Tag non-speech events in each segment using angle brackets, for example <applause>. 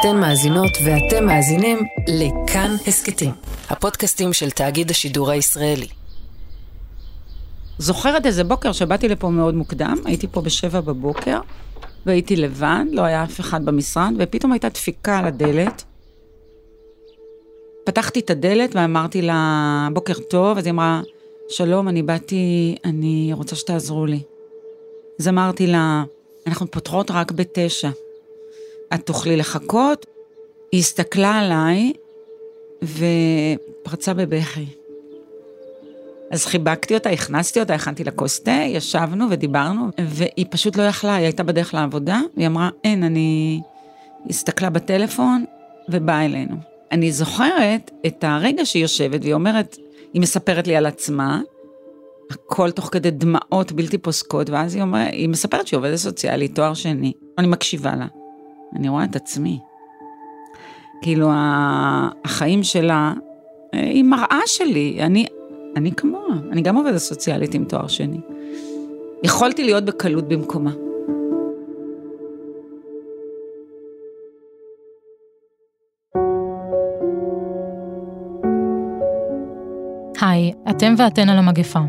אתן מאזינות ואתם מאזינים לכאן הסכתים, הפודקאסטים של תאגיד השידור הישראלי. זוכרת איזה בוקר שבאתי לפה מאוד מוקדם, הייתי פה בשבע בבוקר, והייתי לבד, לא היה אף אחד במשרד, ופתאום הייתה דפיקה על הדלת. פתחתי את הדלת ואמרתי לה, בוקר טוב, אז היא אמרה, שלום, אני באתי, אני רוצה שתעזרו לי. אז אמרתי לה, אנחנו פותחות רק בתשע. את תוכלי לחכות? היא הסתכלה עליי ופרצה בבכי. אז חיבקתי אותה, הכנסתי אותה, הכנתי לה כוס תה, ישבנו ודיברנו, והיא פשוט לא יכלה, היא הייתה בדרך לעבודה, והיא אמרה, אין, אני... היא הסתכלה בטלפון ובאה אלינו. אני זוכרת את הרגע שהיא יושבת והיא אומרת, היא מספרת לי על עצמה, הכל תוך כדי דמעות בלתי פוסקות, ואז היא אומרת, היא מספרת שהיא עובדת סוציאלית, תואר שני. אני מקשיבה לה. אני רואה את עצמי. כאילו, החיים שלה, אה, היא מראה שלי, אני, אני כמוה, אני גם עובדת סוציאלית עם תואר שני. יכולתי להיות בקלות במקומה. היי, אתם ואתן על המגפה.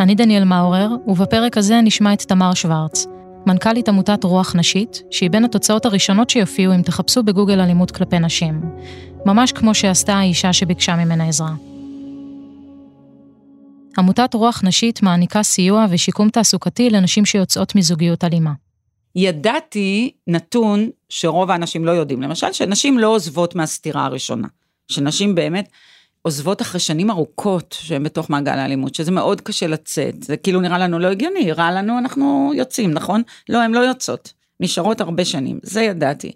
אני דניאל מאורר, ובפרק הזה נשמע את תמר שוורץ, מנכ"לית עמותת רוח נשית, שהיא בין התוצאות הראשונות שיופיעו אם תחפשו בגוגל אלימות כלפי נשים. ממש כמו שעשתה האישה שביקשה ממנה עזרה. עמותת רוח נשית מעניקה סיוע ושיקום תעסוקתי לנשים שיוצאות מזוגיות אלימה. ידעתי נתון שרוב האנשים לא יודעים, למשל שנשים לא עוזבות מהסתירה הראשונה, שנשים באמת עוזבות אחרי שנים ארוכות שהן בתוך מעגל האלימות, שזה מאוד קשה לצאת, זה כאילו נראה לנו לא הגיוני, רע לנו, אנחנו יוצאים, נכון? לא, הן לא יוצאות, נשארות הרבה שנים, זה ידעתי.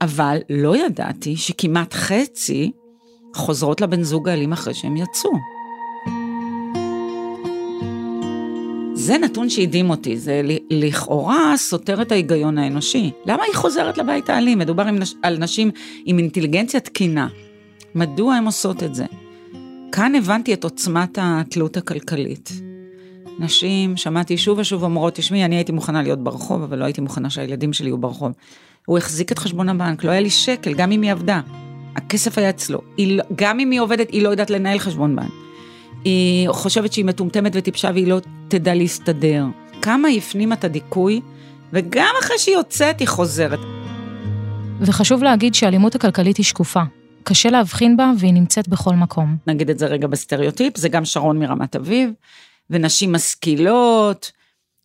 אבל לא ידעתי שכמעט חצי חוזרות לבן זוג האלים אחרי שהם יצאו. זה נתון שהדהים אותי, זה לכאורה סותר את ההיגיון האנושי. למה היא חוזרת לבית האלים? מדובר על נשים עם אינטליגנציה תקינה, מדוע הן עושות את זה? כאן הבנתי את עוצמת התלות הכלכלית. נשים, שמעתי שוב ושוב אומרות, תשמעי, אני הייתי מוכנה להיות ברחוב, אבל לא הייתי מוכנה שהילדים שלי יהיו ברחוב. הוא החזיק את חשבון הבנק, לא היה לי שקל, גם אם היא עבדה. הכסף היה אצלו. היא, לא, גם אם היא עובדת, היא לא יודעת לנהל חשבון בנק. היא חושבת שהיא מטומטמת וטיפשה והיא לא תדע להסתדר. כמה היא הפנימה את הדיכוי, וגם אחרי שהיא יוצאת, היא חוזרת. וחשוב להגיד שהאלימות הכלכלית היא שקופה. קשה להבחין בה והיא נמצאת בכל מקום. נגיד את זה רגע בסטריאוטיפ, זה גם שרון מרמת אביב, ונשים משכילות,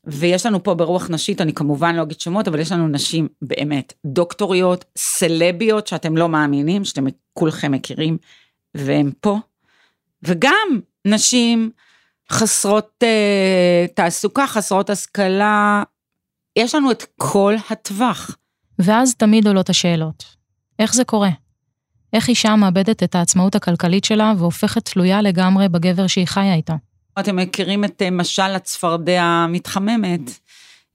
ויש לנו פה ברוח נשית, אני כמובן לא אגיד שמות, אבל יש לנו נשים באמת דוקטוריות, סלבס, שאתם לא מאמינים, שאתם כולכם מכירים, והן פה. וגם נשים חסרות אה, תעסוקה, חסרות השכלה, יש לנו את כל הטווח. ואז תמיד עולות השאלות. איך זה קורה? איך אישה מאבדת את העצמאות הכלכלית שלה והופכת תלויה לגמרי בגבר שהיא חיה איתו. אתם מכירים את אה, משל הצפרדע המתחממת?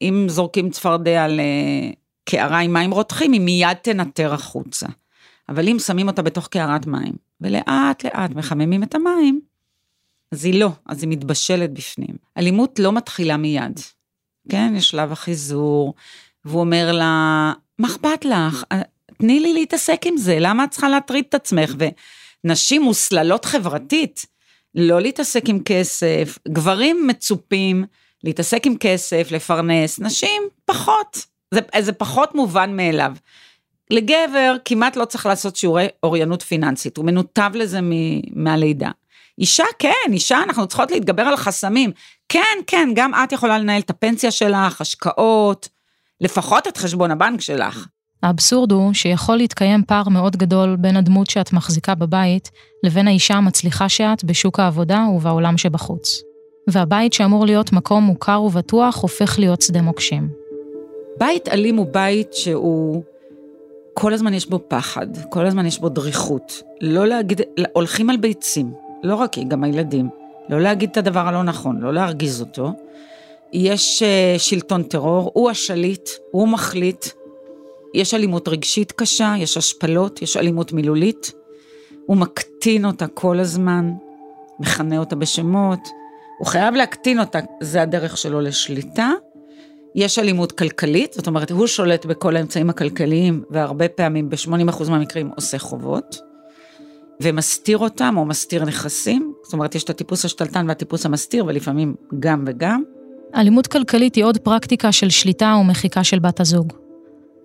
אם זורקים צפרדע לקערה עם מים רותחים, היא מיד תנטר החוצה. אבל אם שמים אותה בתוך קערת מים, ולאט לאט מחממים את המים, אז היא לא, אז היא מתבשלת בפנים. אלימות לא מתחילה מיד, כן? יש שלב החיזור, והוא אומר לה, מה אכפת לך? תני לי להתעסק עם זה, למה את צריכה להטריד את עצמך? ונשים מוסללות חברתית, לא להתעסק עם כסף, גברים מצופים להתעסק עם כסף, לפרנס, נשים פחות, זה, זה פחות מובן מאליו. לגבר כמעט לא צריך לעשות שיעורי אוריינות פיננסית, הוא מנותב לזה מ, מהלידה. אישה כן, אישה אנחנו צריכות להתגבר על חסמים. כן, כן, גם את יכולה לנהל את הפנסיה שלך, השקעות, לפחות את חשבון הבנק שלך. האבסורד הוא שיכול להתקיים פער מאוד גדול בין הדמות שאת מחזיקה בבית, לבין האישה המצליחה שאת בשוק העבודה ובעולם שבחוץ. והבית שאמור להיות מקום מוכר ובטוח, הופך להיות שדה מוקשים. בית אלים הוא בית שהוא... כל הזמן יש בו פחד, כל הזמן יש בו דריכות. לא להגיד, הולכים על ביצים, לא רק היא, גם הילדים. לא להגיד את הדבר הלא נכון, לא להרגיז אותו. יש uh, שלטון טרור, הוא השליט, הוא מחליט, יש אלימות רגשית קשה, יש השפלות, יש אלימות מילולית. הוא מקטין אותה כל הזמן, מכנה אותה בשמות. הוא חייב להקטין אותה, זה הדרך שלו לשליטה. יש אלימות כלכלית, זאת אומרת, הוא שולט בכל האמצעים הכלכליים, והרבה פעמים, ב-80% מהמקרים, עושה חובות, ומסתיר אותם, או מסתיר נכסים. זאת אומרת, יש את הטיפוס השתלטן והטיפוס המסתיר, ולפעמים גם וגם. אלימות כלכלית היא עוד פרקטיקה של שליטה ומחיקה של בת הזוג.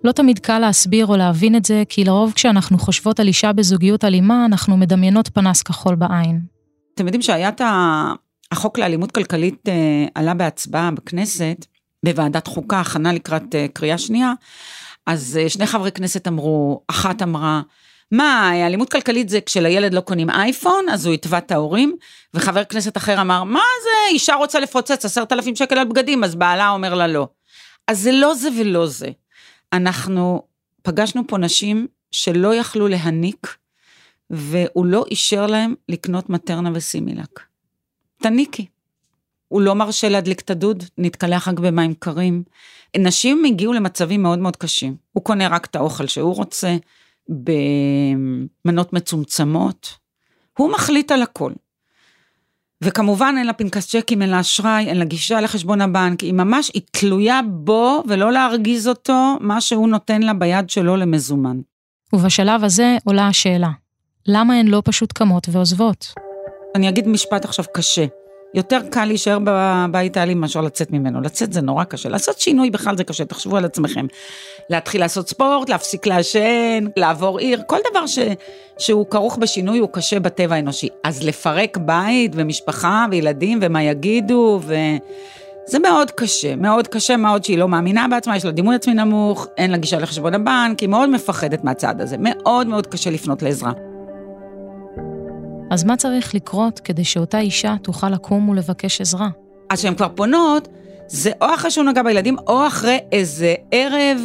לא תמיד קל להסביר או להבין את זה, כי לרוב כשאנחנו חושבות על אישה בזוגיות אלימה, אנחנו מדמיינות פנס כחול בעין. אתם יודעים שהיה את החוק לאלימות כלכלית אה, עלה בהצבעה בכנסת, בוועדת חוקה, הכנה לקראת אה, קריאה שנייה, אז אה, שני חברי כנסת אמרו, אחת אמרה, מה, אלימות כלכלית זה כשלילד לא קונים אייפון, אז הוא יתבע את ההורים, וחבר כנסת אחר אמר, מה זה, אישה רוצה לפוצץ עשרת אלפים שקל על בגדים, אז בעלה אומר לה לא. אז זה לא זה ולא זה. אנחנו פגשנו פה נשים שלא יכלו להניק, והוא לא אישר להם לקנות מטרנה וסימילק. תניקי. הוא לא מרשה להדליק את הדוד, נתקלח רק במים קרים. נשים הגיעו למצבים מאוד מאוד קשים. הוא קונה רק את האוכל שהוא רוצה, במנות מצומצמות. הוא מחליט על הכל. וכמובן אין לה פנקס צ'קים, אין לה אשראי, אין לה גישה לחשבון הבנק, היא ממש, היא תלויה בו ולא להרגיז אותו, מה שהוא נותן לה ביד שלו למזומן. ובשלב הזה עולה השאלה, למה הן לא פשוט קמות ועוזבות? אני אגיד משפט עכשיו קשה. יותר קל להישאר בבית האלים מאשר לצאת ממנו. לצאת זה נורא קשה, לעשות שינוי בכלל זה קשה, תחשבו על עצמכם. להתחיל לעשות ספורט, להפסיק לעשן, לעבור עיר, כל דבר ש, שהוא כרוך בשינוי הוא קשה בטבע האנושי. אז לפרק בית ומשפחה וילדים ומה יגידו ו... זה מאוד קשה, מאוד קשה מאוד שהיא לא מאמינה בעצמה, יש לה דימוי עצמי נמוך, אין לה גישה לחשבון הבנק, היא מאוד מפחדת מהצעד הזה, מאוד מאוד קשה לפנות לעזרה. אז מה צריך לקרות כדי שאותה אישה תוכל לקום ולבקש עזרה? אז כשהן כבר פונות, זה או אחרי שהוא נגע בילדים, או אחרי איזה ערב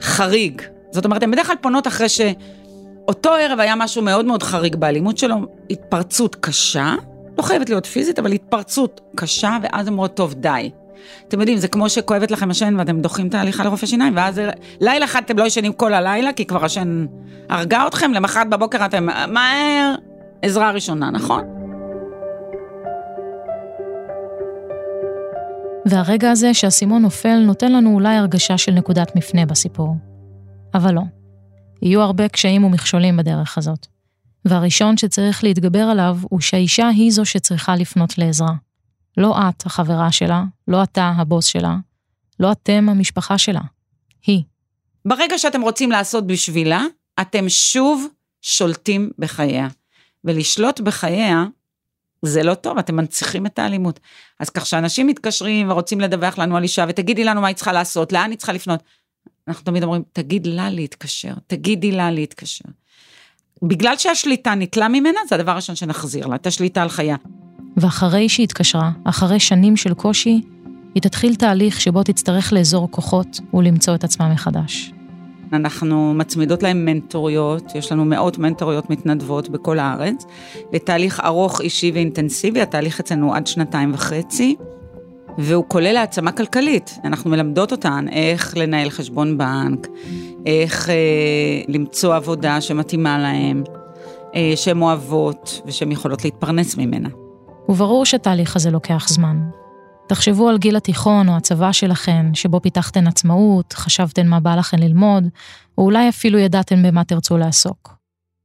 חריג. זאת אומרת, הן בדרך כלל פונות אחרי שאותו ערב היה משהו מאוד מאוד חריג באלימות שלו, התפרצות קשה, לא חייבת להיות פיזית, אבל התפרצות קשה, ואז אומרות, טוב, די. אתם יודעים, זה כמו שכואבת לכם השן ואתם דוחים את ההליכה לרופא שיניים, ואז לילה אחד אתם לא ישנים כל הלילה, כי כבר השן הרגה אתכם, למחרת בבוקר אתם מהר, עזרה ראשונה, נכון? והרגע הזה שהאסימון נופל נותן לנו אולי הרגשה של נקודת מפנה בסיפור. אבל לא. יהיו הרבה קשיים ומכשולים בדרך הזאת. והראשון שצריך להתגבר עליו הוא שהאישה היא זו שצריכה לפנות לעזרה. לא את, החברה שלה, לא אתה, הבוס שלה, לא אתם, המשפחה שלה. היא. ברגע שאתם רוצים לעשות בשבילה, אתם שוב שולטים בחייה. ולשלוט בחייה, זה לא טוב, אתם מנציחים את האלימות. אז כך שאנשים מתקשרים ורוצים לדווח לנו על אישה, ותגידי לנו מה היא צריכה לעשות, לאן היא צריכה לפנות. אנחנו תמיד אומרים, תגיד לה להתקשר, תגידי לה להתקשר. בגלל שהשליטה ניטלה ממנה, זה הדבר הראשון שנחזיר לה, את השליטה על חייה. ואחרי שהיא התקשרה, אחרי שנים של קושי, היא תתחיל תהליך שבו תצטרך לאזור כוחות ולמצוא את עצמה מחדש. אנחנו מצמידות להם מנטוריות, יש לנו מאות מנטוריות מתנדבות בכל הארץ, לתהליך ארוך, אישי ואינטנסיבי, התהליך אצלנו עד שנתיים וחצי, והוא כולל העצמה כלכלית. אנחנו מלמדות אותן איך לנהל חשבון בנק, איך אה, למצוא עבודה שמתאימה להם, אה, שהן אוהבות ושהן יכולות להתפרנס ממנה. וברור שהתהליך הזה לוקח זמן. תחשבו על גיל התיכון או הצבא שלכן, שבו פיתחתן עצמאות, חשבתן מה בא לכן ללמוד, או אולי אפילו ידעתן במה תרצו לעסוק.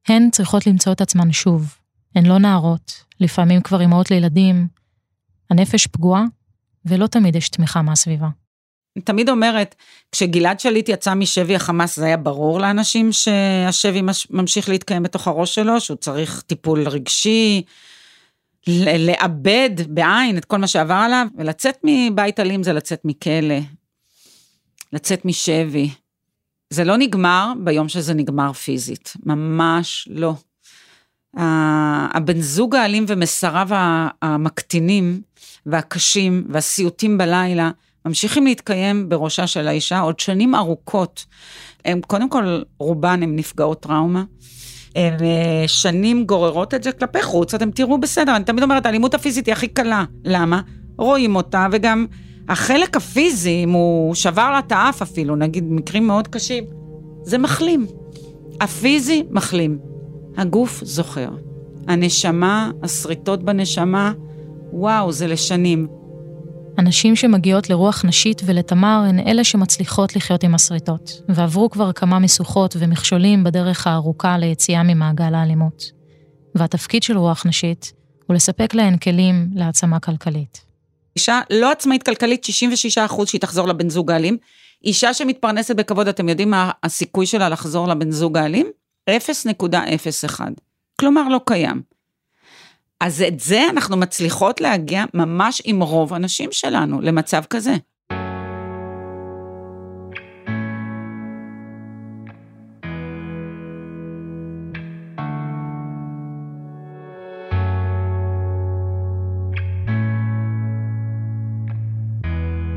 הן צריכות למצוא את עצמן שוב. הן לא נערות, לפעמים כבר אימהות לילדים. הנפש פגועה, ולא תמיד יש תמיכה מהסביבה. אני תמיד אומרת, כשגלעד שליט יצא משבי החמאס, זה היה ברור לאנשים שהשבי ממשיך להתקיים בתוך הראש שלו, שהוא צריך טיפול רגשי, לאבד בעין את כל מה שעבר עליו, ולצאת מבית אלים זה לצאת מכלא, לצאת משבי. זה לא נגמר ביום שזה נגמר פיזית, ממש לא. הבן זוג האלים ומסריו המקטינים והקשים והסיוטים בלילה ממשיכים להתקיים בראשה של האישה עוד שנים ארוכות. הם קודם כל, רובן הן נפגעות טראומה. הן אה, שנים גוררות את זה כלפי חוץ, אתם תראו בסדר, אני תמיד אומרת, האלימות הפיזית היא הכי קלה. למה? רואים אותה, וגם החלק הפיזי, אם הוא שבר לה את האף אפילו, נגיד מקרים מאוד קשים, זה מחלים. הפיזי מחלים. הגוף זוכר. הנשמה, השריטות בנשמה, וואו, זה לשנים. הנשים שמגיעות לרוח נשית ולתמר הן אלה שמצליחות לחיות עם השריטות, ועברו כבר כמה משוכות ומכשולים בדרך הארוכה ליציאה ממעגל האלימות. והתפקיד של רוח נשית הוא לספק להן כלים להעצמה כלכלית. אישה לא עצמאית כלכלית, 66 אחוז שהיא תחזור לבן זוג האלים. אישה שמתפרנסת בכבוד, אתם יודעים מה הסיכוי שלה לחזור לבן זוג האלים? 0.01. כלומר, לא קיים. אז את זה אנחנו מצליחות להגיע ממש עם רוב הנשים שלנו למצב כזה.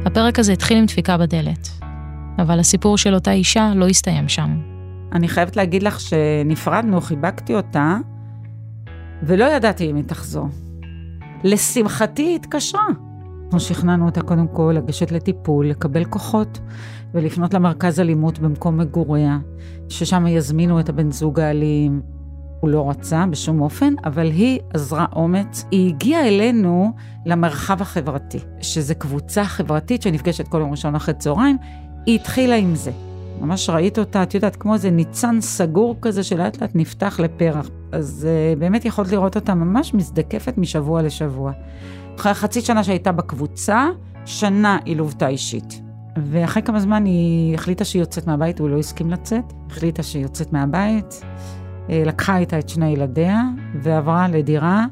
הפרק הזה התחיל עם דפיקה בדלת, אבל הסיפור של אותה אישה לא הסתיים שם. אני חייבת להגיד לך שנפרדנו, חיבקתי אותה, ולא ידעתי אם היא תחזור. לשמחתי היא התקשרה. אנחנו שכנענו אותה קודם כל לגשת לטיפול, לקבל כוחות ולפנות למרכז אלימות במקום מגוריה, ששם יזמינו את הבן זוג האלים. הוא לא רצה בשום אופן, אבל היא אזרה אומץ. היא הגיעה אלינו למרחב החברתי, שזה קבוצה חברתית שנפגשת כל יום ראשון אחרי צהריים. היא התחילה עם זה. ממש ראית אותה, את יודעת, כמו איזה ניצן סגור כזה שלאט לאט נפתח לפרח. אז uh, באמת יכולת לראות אותה ממש מזדקפת משבוע לשבוע. אחרי חצי שנה שהייתה בקבוצה, שנה היא לוותה אישית. ואחרי כמה זמן היא החליטה שהיא יוצאת מהבית, הוא לא הסכים לצאת, החליטה שהיא יוצאת מהבית, אה, לקחה איתה את שני ילדיה ועברה לדירה.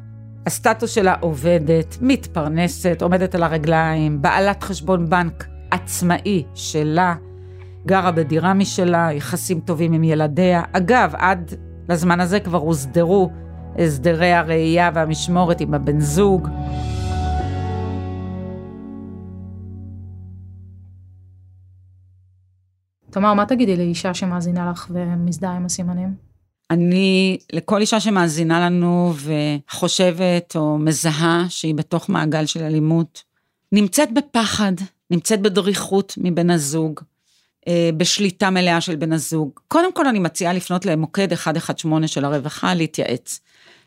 הסטטוס שלה עובדת, מתפרנסת, עומדת על הרגליים, בעלת חשבון בנק עצמאי שלה, גרה בדירה משלה, יחסים טובים עם ילדיה. אגב, עד לזמן הזה כבר הוסדרו הסדרי הראייה והמשמורת עם הבן זוג. תמר, מה תגידי לאישה שמאזינה לך ומזדהה עם הסימנים? אני, לכל אישה שמאזינה לנו וחושבת או מזהה שהיא בתוך מעגל של אלימות, נמצאת בפחד, נמצאת בדריכות מבן הזוג, בשליטה מלאה של בן הזוג. קודם כל אני מציעה לפנות למוקד 118 של הרווחה, להתייעץ.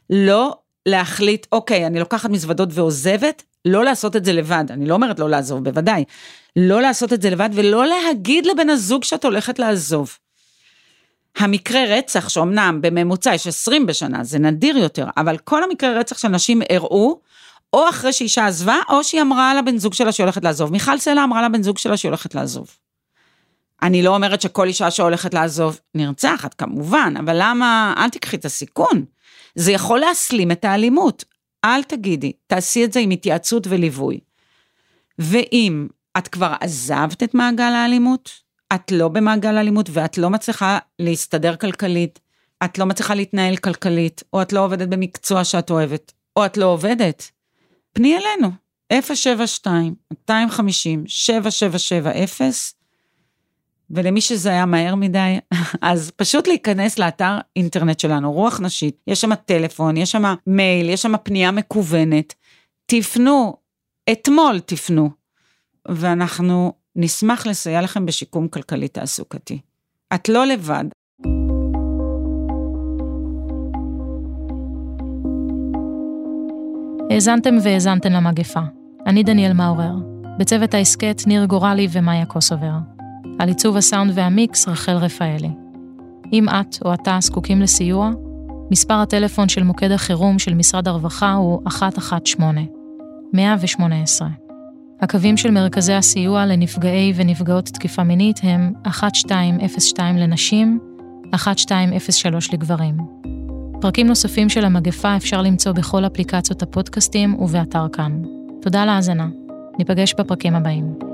לא להחליט, אוקיי, אני לוקחת מזוודות ועוזבת, לא לעשות את זה לבד. אני לא אומרת לא לעזוב, בוודאי. לא לעשות את זה לבד ולא להגיד לבן הזוג שאת הולכת לעזוב. המקרה רצח, שאומנם בממוצע יש 20 בשנה, זה נדיר יותר, אבל כל המקרה רצח של נשים אירעו, או אחרי שאישה עזבה, או שהיא אמרה לבן זוג שלה שהיא הולכת לעזוב. מיכל סלע אמרה לבן זוג שלה שהיא הולכת לעזוב. אני לא אומרת שכל אישה שהולכת לעזוב נרצחת, כמובן, אבל למה, אל תקחי את הסיכון. זה יכול להסלים את האלימות. אל תגידי, תעשי את זה עם התייעצות וליווי. ואם את כבר עזבת את מעגל האלימות, את לא במעגל האלימות ואת לא מצליחה להסתדר כלכלית, את לא מצליחה להתנהל כלכלית, או את לא עובדת במקצוע שאת אוהבת, או את לא עובדת, פני אלינו, 072-250-7770, ולמי שזה היה מהר מדי, <laughs> אז פשוט להיכנס לאתר אינטרנט שלנו, רוח נשית, יש שם טלפון, יש שם מייל, יש שם פנייה מקוונת, תפנו, אתמול תפנו, ואנחנו נשמח לסייע לכם בשיקום כלכלי תעסוקתי. את לא לבד. האזנתם והאזנתן למגפה. אני דניאל מאורר. בצוות ההסכת ניר גורלי ומאיה קוסובר. על עיצוב הסאונד והמיקס רחל רפאלי. אם את או אתה זקוקים לסיוע, מספר הטלפון של מוקד החירום של משרד הרווחה הוא 118 118. הקווים של מרכזי הסיוע לנפגעי ונפגעות תקיפה מינית הם 1202 לנשים, 1203 לגברים. פרקים נוספים של המגפה אפשר למצוא בכל אפליקציות הפודקאסטים ובאתר כאן. תודה על ההאזנה. ניפגש בפרקים הבאים.